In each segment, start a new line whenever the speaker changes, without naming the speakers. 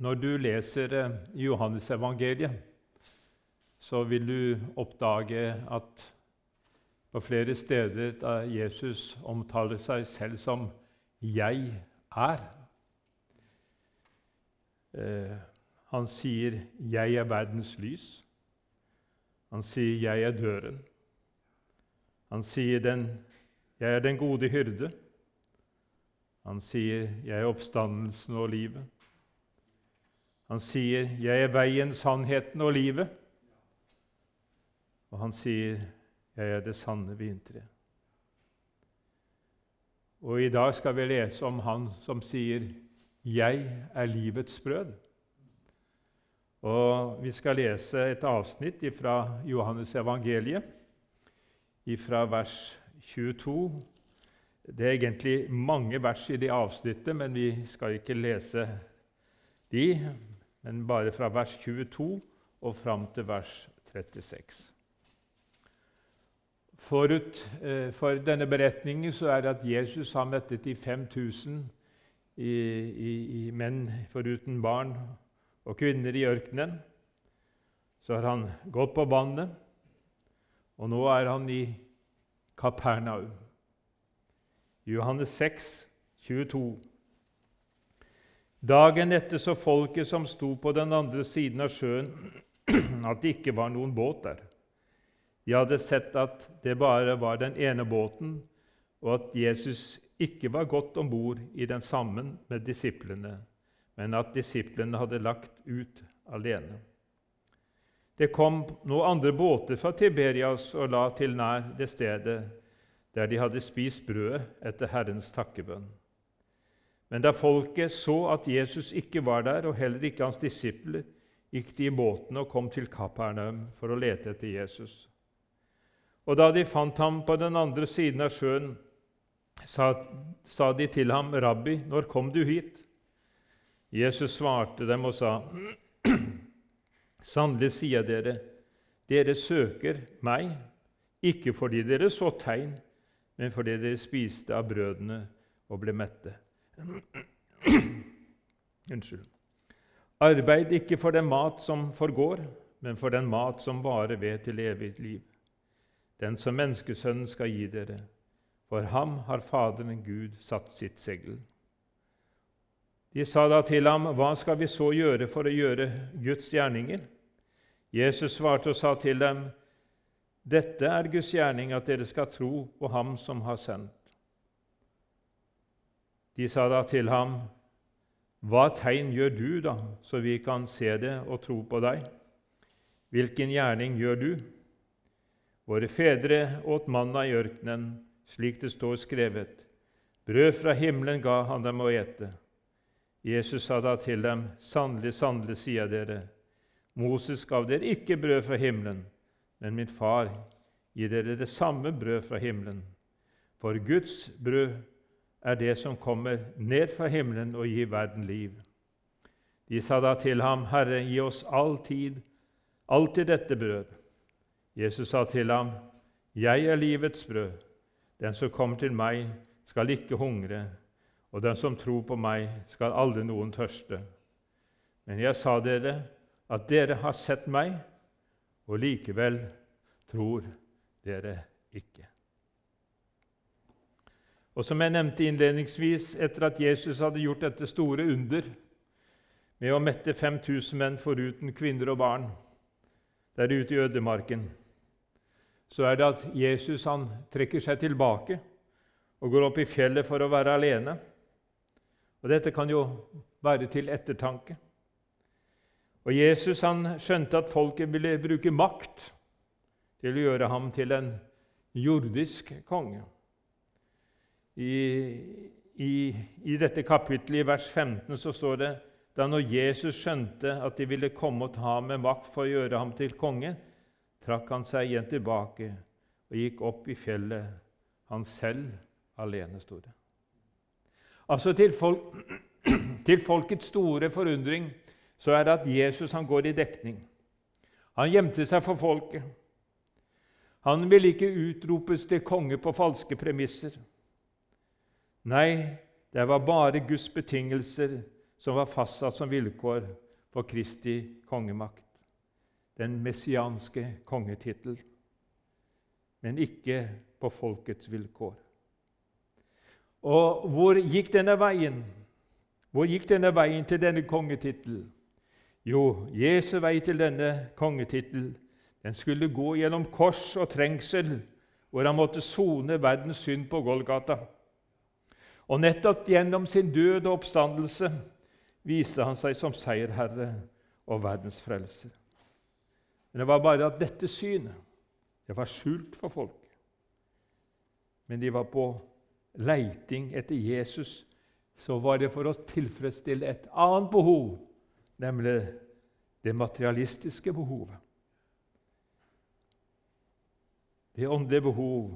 Når du leser eh, Johannesevangeliet, så vil du oppdage at på flere steder da Jesus omtaler seg selv som 'jeg er', eh, Han sier 'jeg er verdens lys'. Han sier 'jeg er døren'. Han sier 'jeg er den gode hyrde'. Han sier 'jeg er oppstandelsen og livet'. Han sier 'jeg er veien, sannheten og livet'. Og han sier 'jeg er det sanne vintreet'. Og i dag skal vi lese om han som sier 'jeg er livets brød'. Og Vi skal lese et avsnitt fra Johannes evangeliet, fra vers 22. Det er egentlig mange vers i det avsnittet, men vi skal ikke lese de, men bare fra vers 22 og fram til vers 36. Forut eh, for denne beretningen så er det at Jesus har mettet de 5000 i, i, i menn foruten barn og kvinner i ørkenen. Så har han gått på vannet, og nå er han i Kapernaum. Johannes 6, 22. Dagen etter så folket som sto på den andre siden av sjøen, at det ikke var noen båt der. De hadde sett at det bare var den ene båten, og at Jesus ikke var gått om bord i den sammen med disiplene men at disiplene hadde lagt ut alene. Det kom noen andre båter fra Tiberias og la til nær det stedet der de hadde spist brødet etter Herrens takkebønn. Men da folket så at Jesus ikke var der, og heller ikke hans disipler, gikk de i båten og kom til Kapernaum for å lete etter Jesus. Og da de fant ham på den andre siden av sjøen, sa, sa de til ham, 'Rabbi, når kom du hit?' Jesus svarte dem og sa, Sannelig sier dere, dere søker meg, ikke fordi dere så tegn, men fordi dere spiste av brødene og ble mette. Unnskyld. Arbeid ikke for den mat som forgår, men for den mat som varer ved til evig liv. Den som menneskesønnen skal gi dere. For ham har Faderen Gud satt sitt segl. De sa da til ham, 'Hva skal vi så gjøre for å gjøre Guds gjerninger?' Jesus svarte og sa til dem, 'Dette er Guds gjerning, at dere skal tro på Ham som har sendt.' De sa da til ham, 'Hva tegn gjør du, da, så vi kan se det og tro på deg?' 'Hvilken gjerning gjør du?' Våre fedre åt manna i ørkenen, slik det står skrevet. Brød fra himmelen ga han dem å ete. Jesus sa da til dem, sannelig, sannelig, sier dere, Moses gav dere ikke brød fra himmelen, men min far gir dere det samme brød fra himmelen. For Guds brød er det som kommer ned fra himmelen og gir verden liv. De sa da til ham, Herre, gi oss alltid, alltid dette brød. Jesus sa til ham, Jeg er livets brød. Den som kommer til meg, skal ikke hungre og den som tror på meg, skal aldri noen tørste. Men jeg sa dere at dere har sett meg, og likevel tror dere ikke. Og som jeg nevnte innledningsvis, etter at Jesus hadde gjort dette store under med å mette 5000 menn foruten kvinner og barn der ute i ødemarken, så er det at Jesus han trekker seg tilbake og går opp i fjellet for å være alene. Og Dette kan jo være til ettertanke. Og Jesus han skjønte at folket ville bruke makt til å gjøre ham til en jordisk konge. I, i, i dette kapittelet, i vers 15, så står det da når Jesus skjønte at de ville komme og ta ham med makt for å gjøre ham til konge, trakk han seg igjen tilbake og gikk opp i fjellet, han selv alene, sto det. Altså til, folk, til, folkets store forundring så er det at Jesus han går i dekning. Han gjemte seg for folket. Han ville ikke utropes til konge på falske premisser. Nei, det var bare Guds betingelser som var fastsatt som vilkår for Kristi kongemakt. Den messianske kongetittel. Men ikke på folkets vilkår. Og hvor gikk denne veien? Hvor gikk denne veien til denne kongetittel? Jo, Jesu vei til denne kongetittel den skulle gå gjennom kors og trengsel, hvor han måtte sone verdens synd på Golgata. Og nettopp gjennom sin død og oppstandelse viste han seg som seierherre og verdens frelser. Men det var bare at dette synet det var skjult for folk. Men de var på leiting etter Jesus, så var det for å tilfredsstille et annet behov, nemlig det materialistiske behovet. Det åndelige behov,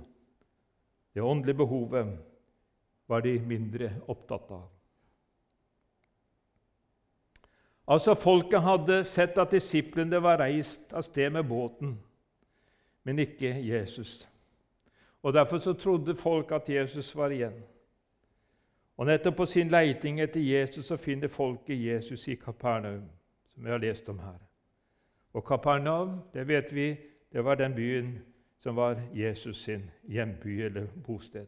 det åndelige behovet var de mindre opptatt av. Altså, Folket hadde sett at disiplene var reist av sted med båten, men ikke Jesus. Og Derfor så trodde folk at Jesus var igjen. Og Nettopp på sin leiting etter Jesus så finner folket Jesus i Kapernaum, som vi har lest om her. Og Kapernaum, det vet vi, det var den byen som var Jesus sin hjemby eller bosted.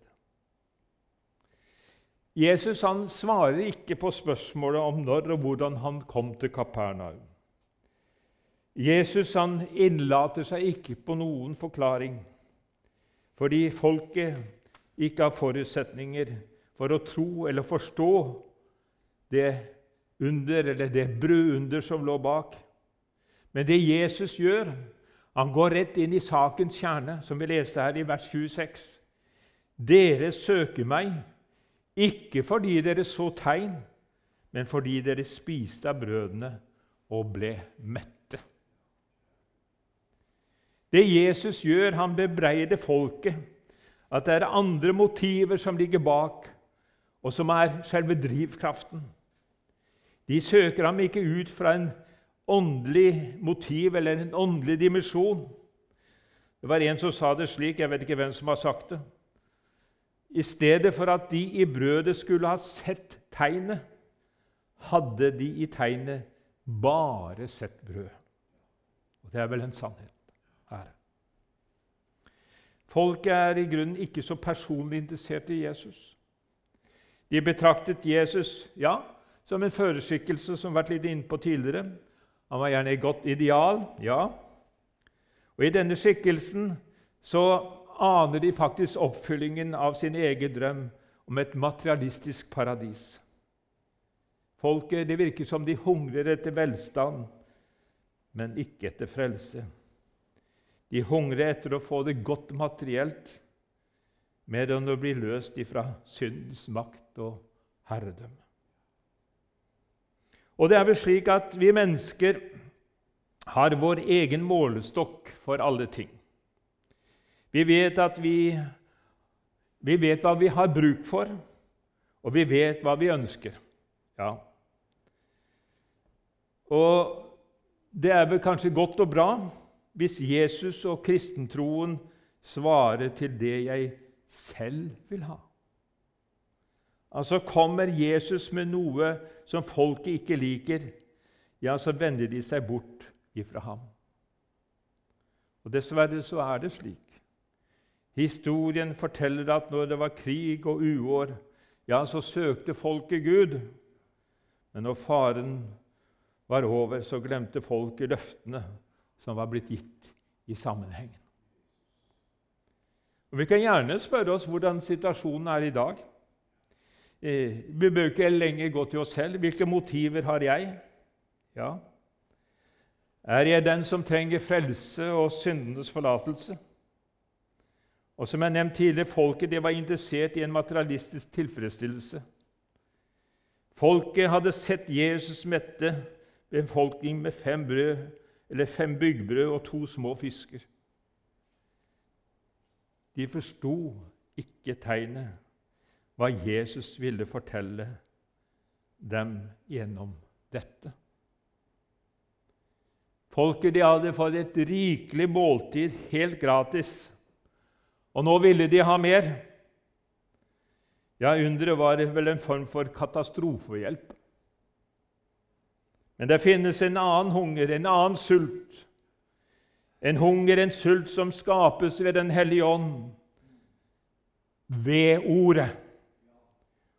Jesus han svarer ikke på spørsmålet om når og hvordan han kom til Kapernaum. Jesus han innlater seg ikke på noen forklaring fordi folket ikke har forutsetninger for å tro eller forstå det under eller det brødunder som lå bak. Men det Jesus gjør, han går rett inn i sakens kjerne, som vi leste her i vers 26. Dere søker meg, ikke fordi dere så tegn, men fordi dere spiste av brødene og ble mette. Det Jesus gjør, han bebreider folket at det er andre motiver som ligger bak, og som er selve drivkraften. De søker ham ikke ut fra en åndelig motiv eller en åndelig dimensjon. Det var en som sa det slik, jeg vet ikke hvem som har sagt det. I stedet for at de i brødet skulle ha sett tegnet, hadde de i tegnet bare sett brød. Og Det er vel en sannhet her. Folket er i grunnen ikke så personlig interessert i Jesus. De betraktet Jesus ja, som en føreskikkelse som vært litt inne på tidligere. Han var gjerne et godt ideal, ja. Og I denne skikkelsen så aner de faktisk oppfyllingen av sin egen drøm om et materialistisk paradis. Folket det virker som de hungrer etter velstand, men ikke etter frelse. De hungrer etter å få det godt materielt, mer enn å bli løst ifra syndens makt og herredømme. Og det er vel slik at vi mennesker har vår egen målestokk for alle ting. Vi vet at vi, vi vet hva vi har bruk for, og vi vet hva vi ønsker. Ja. Og det er vel kanskje godt og bra hvis Jesus og kristentroen svarer til det jeg selv vil ha. Altså Kommer Jesus med noe som folket ikke liker, ja, så vender de seg bort ifra ham. Og Dessverre så er det slik. Historien forteller at når det var krig og uår, ja, så søkte folket Gud. Men når faren var over, så glemte folket løftene som var blitt gitt i sammenhengen. Og Vi kan gjerne spørre oss hvordan situasjonen er i dag. Eh, vi bør ikke lenger gå til oss selv. Hvilke motiver har jeg? Ja. Er jeg den som trenger frelse og syndenes forlatelse? Og som jeg nevnte tidligere, Folket det var interessert i en materialistisk tilfredsstillelse. Folket hadde sett Jesus mette befolkningen med fem brød fem byggbrød og to små fisker. De forsto ikke tegnet, hva Jesus ville fortelle dem gjennom dette. Folket de hadde fått et rikelig måltid helt gratis, og nå ville de ha mer. Ja, underet var vel en form for katastrofehjelp. Men det finnes en annen hunger, en annen sult. En hunger, en sult som skapes ved Den hellige ånd, ved Ordet.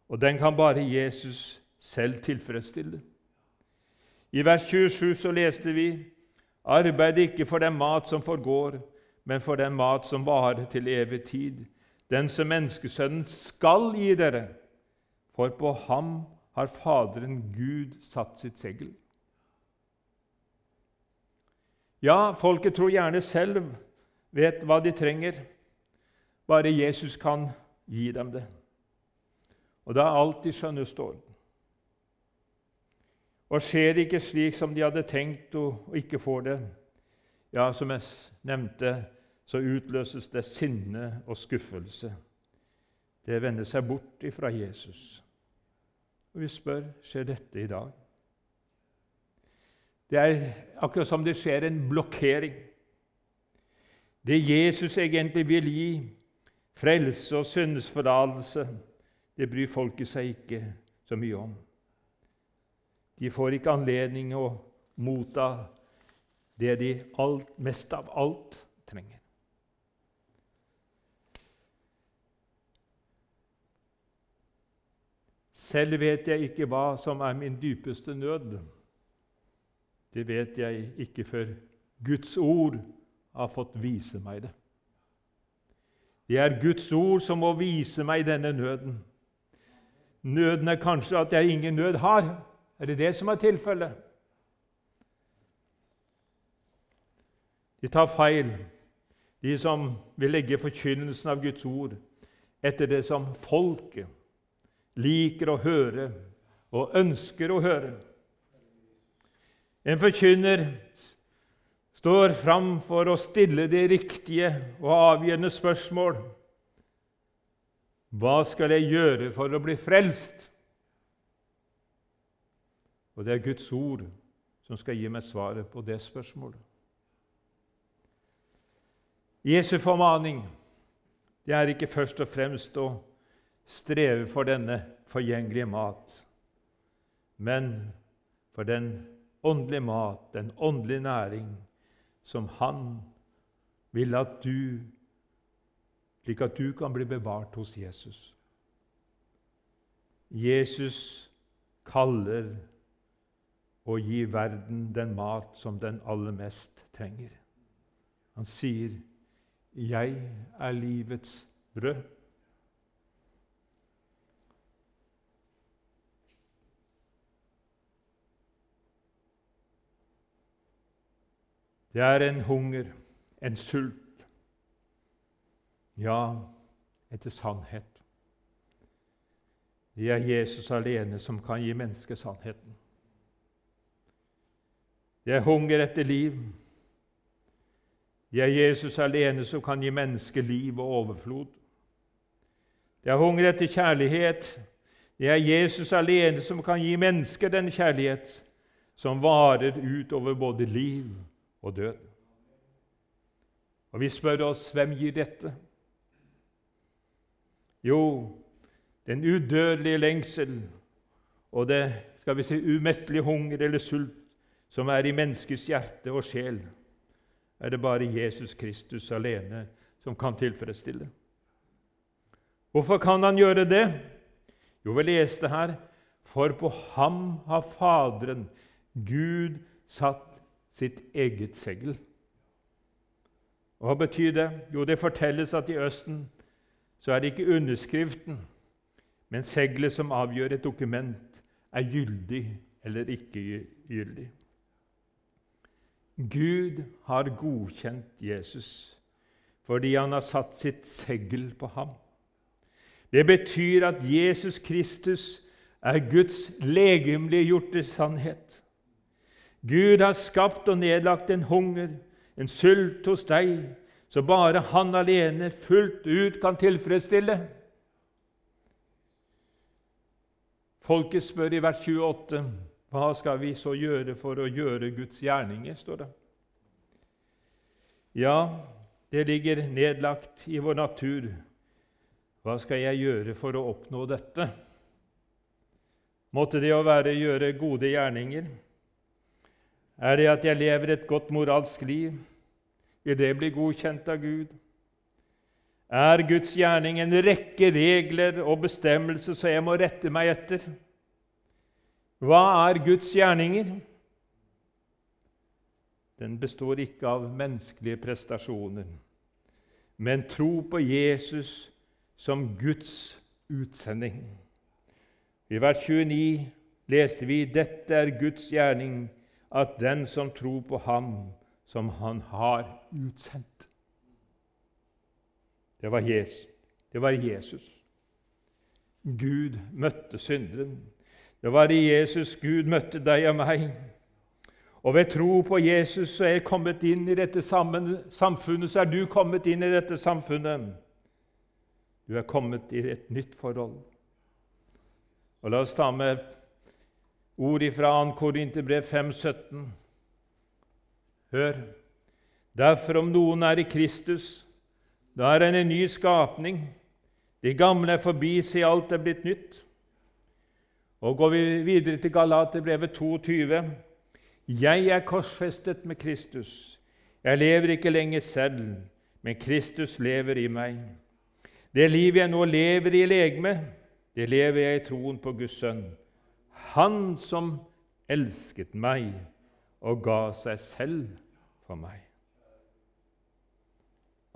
Og den kan bare Jesus selv tilfredsstille. I vers 27 så leste vi Arbeid ikke for den mat som forgår, men for den mat som varer til evig tid, den som menneskesønnen skal gi dere, for på ham har Faderen Gud satt sitt segl. Ja, folket tror gjerne selv vet hva de trenger, bare Jesus kan gi dem det. Og da er alt i skjønneste orden. Og skjer det ikke slik som de hadde tenkt, og ikke får det, ja, som jeg nevnte, så utløses det sinne og skuffelse. Det vender seg bort ifra Jesus. Og vi spør skjer dette i dag. Det er akkurat som det skjer en blokkering. Det Jesus egentlig vil gi, frelse og syndsforlatelse, det bryr folket seg ikke så mye om. De får ikke anledning å motta det de alt, mest av alt trenger. Selv vet jeg ikke hva som er min dypeste nød. Det vet jeg ikke før Guds ord har fått vise meg det. Det er Guds ord som må vise meg denne nøden. Nøden er kanskje at jeg ingen nød har. Er det det som er tilfellet? De tar feil, de som vil legge forkynnelsen av Guds ord etter det som folket liker å høre og ønsker å høre. En forkynner står fram for å stille de riktige og avgjørende spørsmål. Hva skal jeg gjøre for å bli frelst? Og det er Guds ord som skal gi meg svaret på det spørsmålet. Jesu formaning det er ikke først og fremst å streve for denne forgjengelige mat, men for den åndelige mat, den åndelige næring, som Han vil at du slik at du kan bli bevart hos Jesus. Jesus kaller og gi verden den mat som den aller mest trenger. Han sier, 'Jeg er livets brød'. Det er en hunger, en sult, ja, etter sannhet. Det er Jesus alene som kan gi mennesket sannheten. Det er hunger etter liv. Det er Jesus alene som kan gi mennesket liv og overflod. Det er hunger etter kjærlighet. Det er Jesus alene som kan gi mennesket den kjærlighet som varer utover både liv og død. Og Vi spør oss hvem gir dette? Jo, den udødelige lengsel og det skal vi si, umettelige hunger eller sult som er i menneskets hjerte og sjel, er det bare Jesus Kristus alene som kan tilfredsstille. Hvorfor kan han gjøre det? Jo, vi leste her For på ham har Faderen, Gud, satt sitt eget segl. Og Hva betyr det? Jo, det fortelles at i Østen så er det ikke underskriften, men seglet som avgjør et dokument, er gyldig eller ikke gyldig. Gud har godkjent Jesus fordi han har satt sitt segl på ham. Det betyr at Jesus Kristus er Guds legemliggjorte sannhet. Gud har skapt og nedlagt en hunger, en sult hos deg, så bare Han alene fullt ut kan tilfredsstille. Folket spør i vers 28 hva skal vi så gjøre for å gjøre Guds gjerninger, står det. Ja, det ligger nedlagt i vår natur. Hva skal jeg gjøre for å oppnå dette? Måtte det å være gjøre gode gjerninger, Er det at jeg lever et godt moralsk liv? Vil det bli godkjent av Gud? Er Guds gjerning en rekke regler og bestemmelser så jeg må rette meg etter? Hva er Guds gjerninger? Den består ikke av menneskelige prestasjoner, men tro på Jesus som Guds utsending. I vers 29 leste vi dette er Guds gjerning, at den som tror på ham, som han har utsendt. Det var Jesus. Det var Jesus. Gud møtte synderen. Det var i Jesus Gud møtte deg og meg. Og ved tro på Jesus så er jeg kommet inn i dette samfunnet, så er du kommet inn i dette samfunnet. Du er kommet i et nytt forhold. Og La oss ta med ord fra 2. Korinterbrev 5,17. Hør. Derfor, om noen er i Kristus, da er han en ny skapning. De gamle er forbi, se alt er blitt nytt. Og Går vi videre til Galaterbrevet 22.: Jeg er korsfestet med Kristus. Jeg lever ikke lenger selv, men Kristus lever i meg. Det liv jeg nå lever i legeme, det lever jeg i troen på Guds sønn. Han som elsket meg og ga seg selv for meg.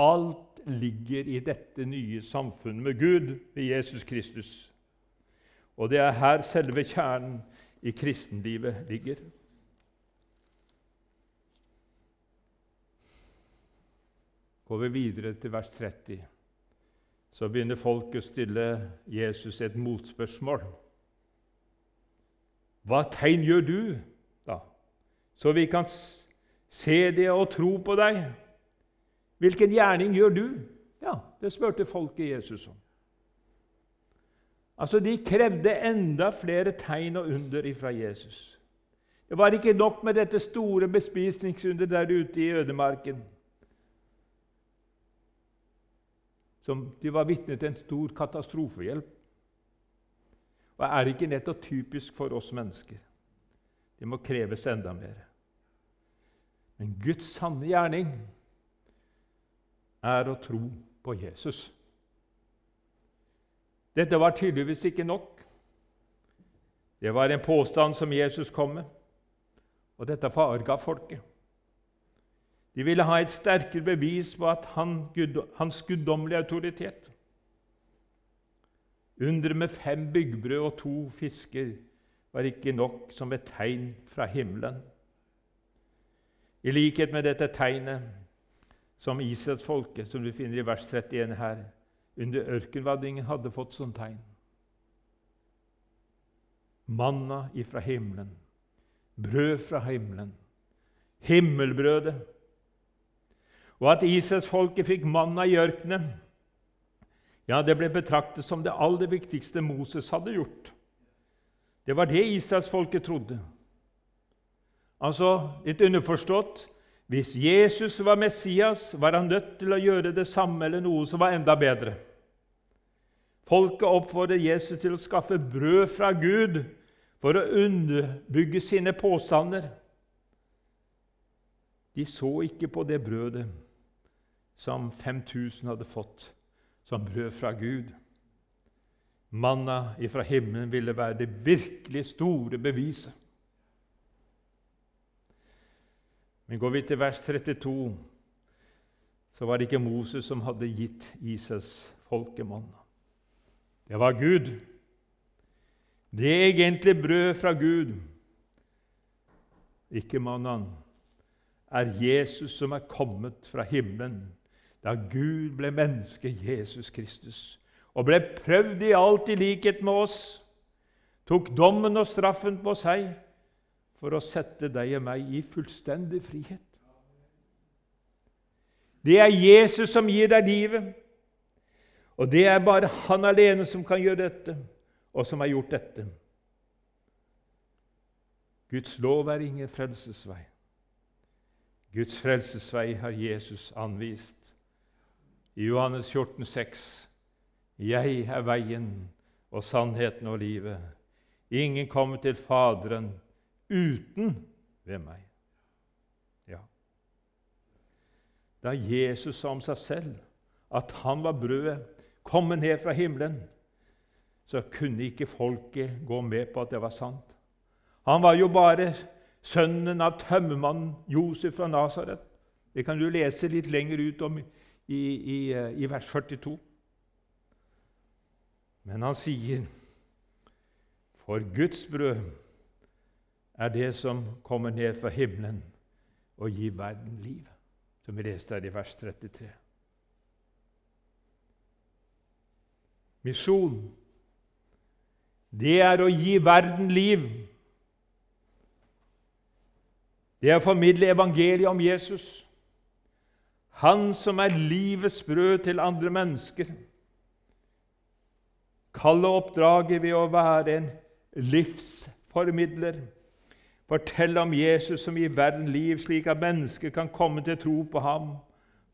Alt ligger i dette nye samfunnet med Gud ved Jesus Kristus. Og det er her selve kjernen i kristenlivet ligger. Går vi videre til vers 30 så begynner folk å stille Jesus et motspørsmål. Hva tegn gjør du, da, så vi kan se det og tro på deg? Hvilken gjerning gjør du? Ja, Det spurte folket Jesus om. Altså, De krevde enda flere tegn og under ifra Jesus. Det var ikke nok med dette store bespisningsunderet der ute i ødemarken. som de var vitne til en stor katastrofehjelp. Og er ikke nettopp typisk for oss mennesker? Det må kreves enda mer. Men Guds sanne gjerning er å tro på Jesus. Dette var tydeligvis ikke nok. Det var en påstand som Jesus kom med, og dette farga folket. De ville ha et sterkere bevis på han, hans guddommelige autoritet. Underet med fem byggbrød og to fisker var ikke nok som et tegn fra himmelen. I likhet med dette tegnet som Israelsfolket, som du finner i vers 31 her, under ørkenvandringen hadde fått som tegn. Manna ifra himmelen, brød fra himmelen, himmelbrødet og at Israelsfolket fikk manna i ørkenen, ja, det ble betraktet som det aller viktigste Moses hadde gjort. Det var det israelsfolket trodde. Altså litt underforstått hvis Jesus var Messias, var han nødt til å gjøre det samme eller noe som var enda bedre. Folket oppfordret Jesus til å skaffe brød fra Gud for å underbygge sine påstander. De så ikke på det brødet som 5000 hadde fått som brød fra Gud. Manna ifra himmelen ville være det virkelig store beviset. Men går vi til vers 32, så var det ikke Moses som hadde gitt Isas folkemanna. Det var Gud. Det er egentlig brød fra Gud, ikke mannen, er Jesus som er kommet fra himmelen da Gud ble menneske, Jesus Kristus, og ble prøvd i alt i likhet med oss, tok dommen og straffen på seg for å sette deg og meg i fullstendig frihet. Det er Jesus som gir deg livet, og det er bare han alene som kan gjøre dette, og som har gjort dette. Guds lov er ingen frelsesvei. Guds frelsesvei har Jesus anvist. I Johannes 14, 14,6.: Jeg er veien og sannheten og livet. Ingen kommer til Faderen uten ved meg. Ja. Da Jesus sa om seg selv at han var brødet kommet ned fra himmelen, så kunne ikke folket gå med på at det var sant. Han var jo bare sønnen av tømmermannen Josef fra Nasaret. Det kan du lese litt lenger ut om i, i, i vers 42. Men han sier, 'For Guds brød er det som kommer ned fra himmelen og gir verden liv', som vi leste her i vers 33. Misjon, det er å gi verden liv. Det er å formidle evangeliet om Jesus, han som er livets brød til andre mennesker. Kalle oppdraget ved å være en livsformidler. Fortelle om Jesus som gir verden liv, slik at mennesker kan komme til tro på ham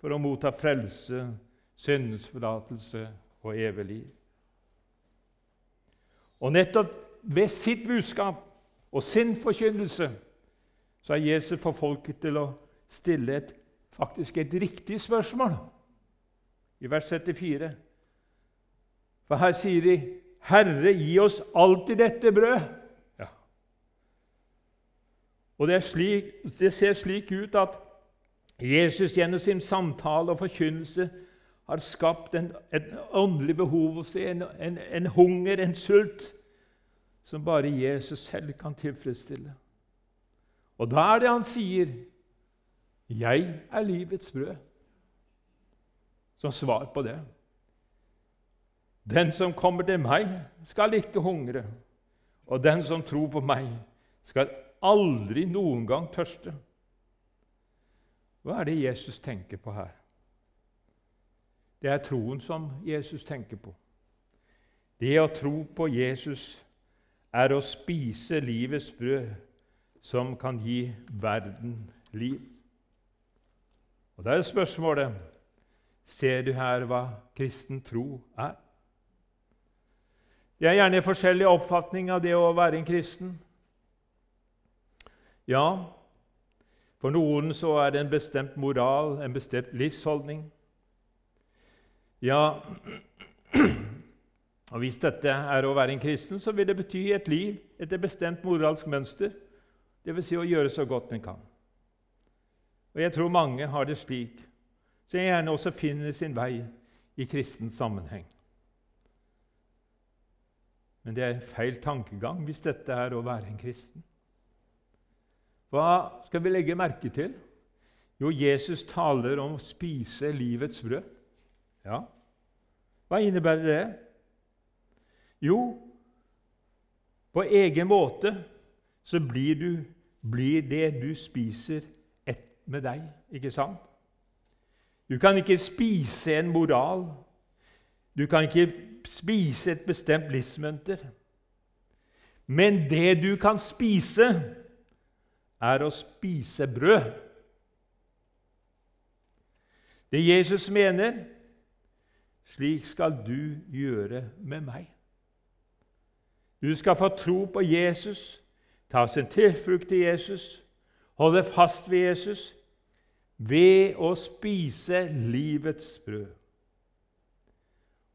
for å motta frelse, syndens og evig liv. Og nettopp ved sitt budskap og sin forkynnelse så er Jesus for folket til å stille et, faktisk et riktig spørsmål i vers 74. For her sier de, 'Herre, gi oss alltid dette brød'. Ja. Og det, slik, det ser slik ut at Jesus gjennom sin samtale og forkynnelse har skapt en, en åndelig behov hos dem, en, en, en, hunger, en sult, som bare Jesus selv kan tilfredsstille. Og da er det han sier, 'Jeg er livets brød', som svar på det. Den som kommer til meg, skal ikke hungre, og den som tror på meg, skal aldri noen gang tørste. Hva er det Jesus tenker på her? Det er troen som Jesus tenker på. Det å tro på Jesus er å spise livets brød, som kan gi verden liv. Og Da er spørsmålet Ser du her hva kristen tro er? Jeg er gjerne forskjellig oppfatning av det å være en kristen. Ja, for noen så er det en bestemt moral, en bestemt livsholdning. Ja, og Hvis dette er å være en kristen, så vil det bety et liv etter bestemt moralsk mønster, dvs. Si å gjøre så godt en kan. Og Jeg tror mange har det slik, som gjerne også finner sin vei i kristen sammenheng. Men det er en feil tankegang hvis dette er å være en kristen. Hva skal vi legge merke til? Jo, Jesus taler om å spise livets brød. Ja, hva innebærer det? Jo, på egen måte så blir, du, blir det du spiser, med deg, ikke sant? Du kan ikke spise en moral. Du kan ikke spise et bestemt livsmønter. Men det du kan spise, er å spise brød. Det Jesus mener, slik skal du gjøre med meg. Du skal få tro på Jesus, ta sin tilflukt til Jesus, holde fast ved Jesus ved å spise livets brød.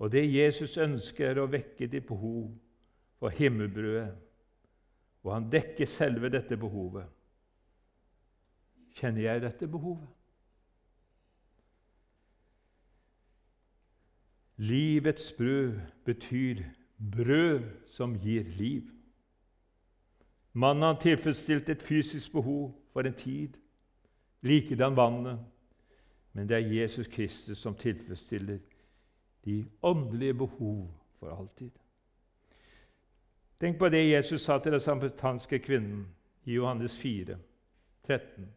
Og det Jesus ønsker, er å vekke ditt behov for himmelbrødet, og han dekker selve dette behovet. Kjenner jeg dette behovet? Livets brød betyr brød som gir liv. Mannen har tilfredsstilt et fysisk behov for en tid, likedan vannet. Men det er Jesus Kristus som tilfredsstiller de åndelige behov for alltid. Tenk på det Jesus sa til den samaritanske kvinnen i Johannes 4, 13.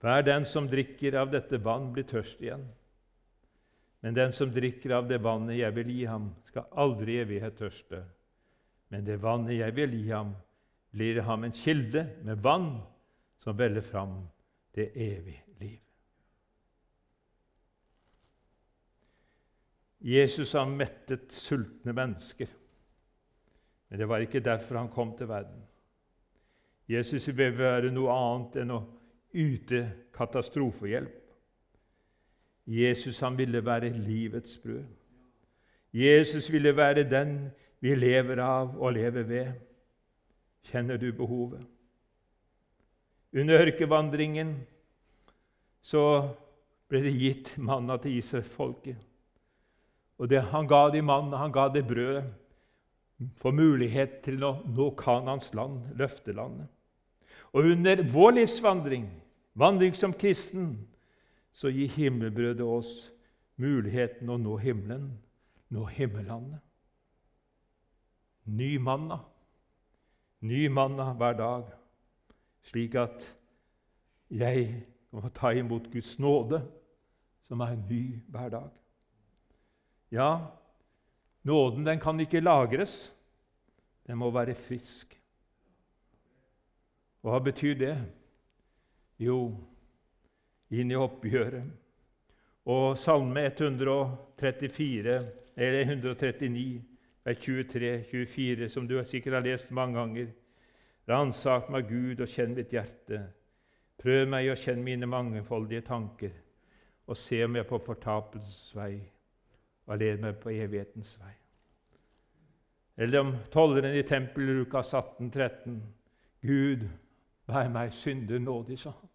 Hver den som drikker av dette vann, blir tørst igjen. Men den som drikker av det vannet jeg vil gi ham, skal aldri i evighet tørste. Men det vannet jeg vil gi ham, blir det ham en kilde med vann som veller fram det evige liv. Jesus har mettet sultne mennesker, men det var ikke derfor han kom til verden. Jesus vil være noe annet enn å yte katastrofehjelp. Jesus han ville være livets brød. Jesus ville være den vi lever av og lever ved. Kjenner du behovet? Under ørkevandringen så ble det gitt manna til Israelsfolket. Og det, han ga de manna, han ga det brødet for mulighet til å nå Kanans land, løftelandet. Og under vår livsvandring, vandring som kristen, så gir himmelbrødet oss muligheten å nå himmelen, nå himmellandet. Ny manna, ny manna hver dag, slik at jeg må ta imot Guds nåde, som er ny hver dag. Ja, nåden den kan ikke lagres. Den må være frisk. Og hva betyr det? Jo, inn i oppgjøret. Og Salme 134, eller 139, vers 23-24, som du sikkert har lest mange ganger. Ransak meg, Gud, og kjenn mitt hjerte. Prøv meg og kjenn mine mangefoldige tanker, og se om jeg er på fortapelsens vei, og led meg på evighetens vei. Eller om tolleren i tempelet, Lukas 18, 13. Gud, vær meg synder nådig, sa han.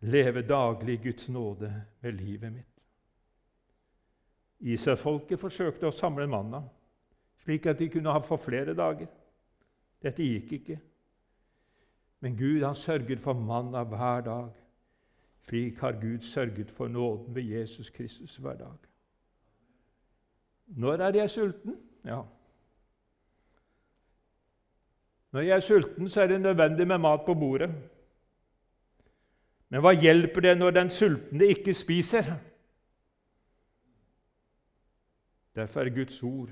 leve daglig Guds nåde med livet mitt. Israelsfolket forsøkte å samle manna, slik at de kunne ha for flere dager. Dette gikk ikke. Men Gud han sørget for manna hver dag. Slik har Gud sørget for nåden ved Jesus Kristus hver dag. Når er jeg sulten? Ja. Når jeg er sulten, så er det nødvendig med mat på bordet. Men hva hjelper det når den sultne ikke spiser? Derfor er Guds ord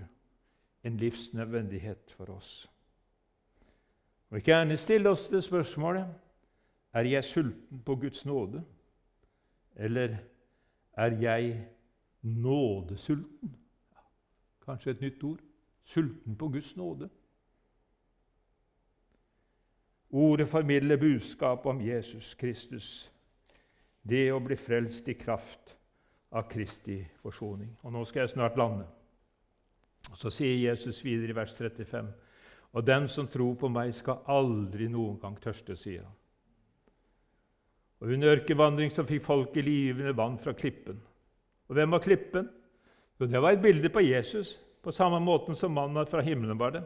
en livsnødvendighet for oss. Og ikke gjerne stille oss det spørsmålet er jeg sulten på Guds nåde, eller er jeg nådesulten? Kanskje et nytt ord sulten på Guds nåde. Ordet formidler budskap om Jesus Kristus, det å bli frelst i kraft av Kristi forsoning. Og Nå skal jeg snart lande. Så sier Jesus videre i vers 35.: Og den som tror på meg, skal aldri noen gang tørste, sier han. Og Under ørkenvandring så fikk folket livende vann fra klippen. Og hvem var klippen? Jo, det var et bilde på Jesus, på samme måten som mannen fra himmelen var det.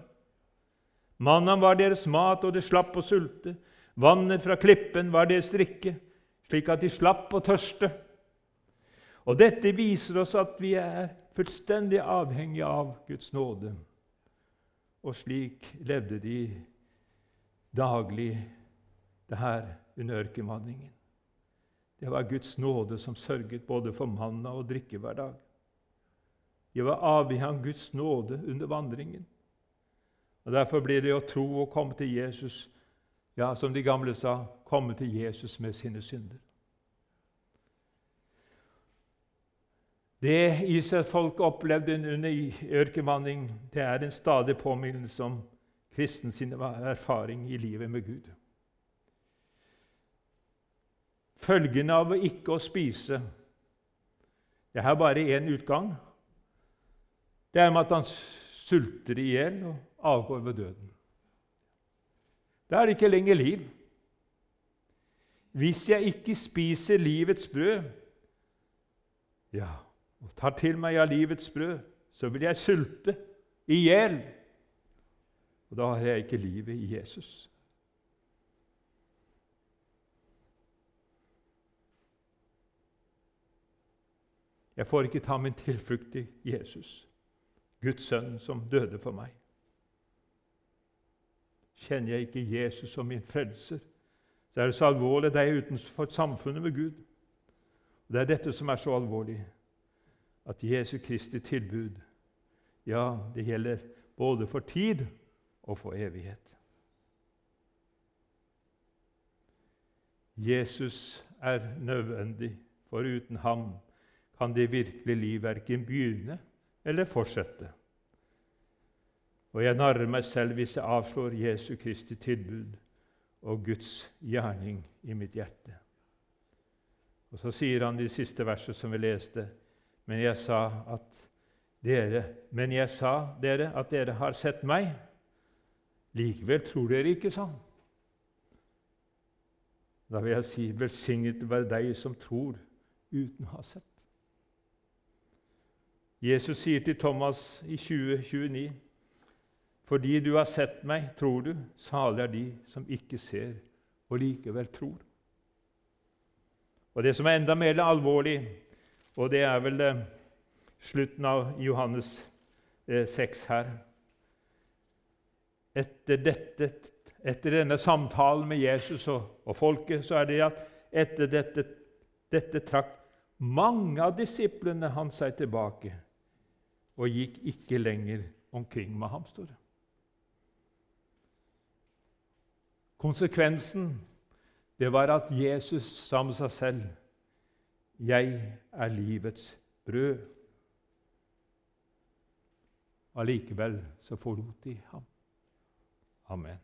Mannen var deres mat, og de slapp å sulte. Vannet fra klippen var deres drikke, slik at de slapp å tørste. Og Dette viser oss at vi er fullstendig avhengige av Guds nåde. Og slik levde de daglig det her under ørkenvandringen. Det var Guds nåde som sørget både for manna og drikke hver dag. De var avhengig av Guds nåde under vandringen. Og Derfor blir det å tro og komme til Jesus, ja, som de gamle sa, komme til Jesus med sine synder. Det Israelsfolket opplevde under ørkenvandring, det er en stadig påminnelse om kristens erfaring i livet med Gud. Følgene av ikke å spise Det er bare én utgang. Det er med at han sulter i hjel og avgår ved døden. Da er det ikke lenger liv. Hvis jeg ikke spiser livets brød, ja, og tar til meg av livets brød, så vil jeg sulte i hjel. Og da har jeg ikke livet i Jesus. Jeg får ikke ta min tilflukt i Jesus, Guds sønn, som døde for meg. Kjenner jeg ikke Jesus som min frelser, så er det så alvorlig jeg er utenfor samfunnet med Gud. Og Det er dette som er så alvorlig, at Jesu Kristi tilbud ja, det gjelder både for tid og for evighet. Jesus er nødvendig, for uten ham kan det virkelige liv verken begynne eller fortsette. Og jeg narrer meg selv hvis jeg avslår Jesu Kristi tilbud og Guds gjerning i mitt hjerte. Og Så sier han i det siste verset som vi leste, men jeg sa at dere, men jeg sa dere at dere har sett meg. Likevel tror dere ikke, sa han. Da vil jeg si, velsignet være deg som tror uten å ha sett. Jesus sier til Thomas i 2029.: Fordi du har sett meg, tror du. Salig er de som ikke ser og likevel tror. Og Det som er enda mer alvorlig, og det er vel eh, slutten av Johannes eh, 6 her Etter, dette, etter denne samtalen med Jesus og, og, folket, så er det at etter dette, dette trakk mange av disiplene han seg tilbake og gikk ikke lenger omkring med ham, står. Konsekvensen det var at Jesus sa med seg selv 'Jeg er livets brød'. Allikevel så forlot de ham. Amen.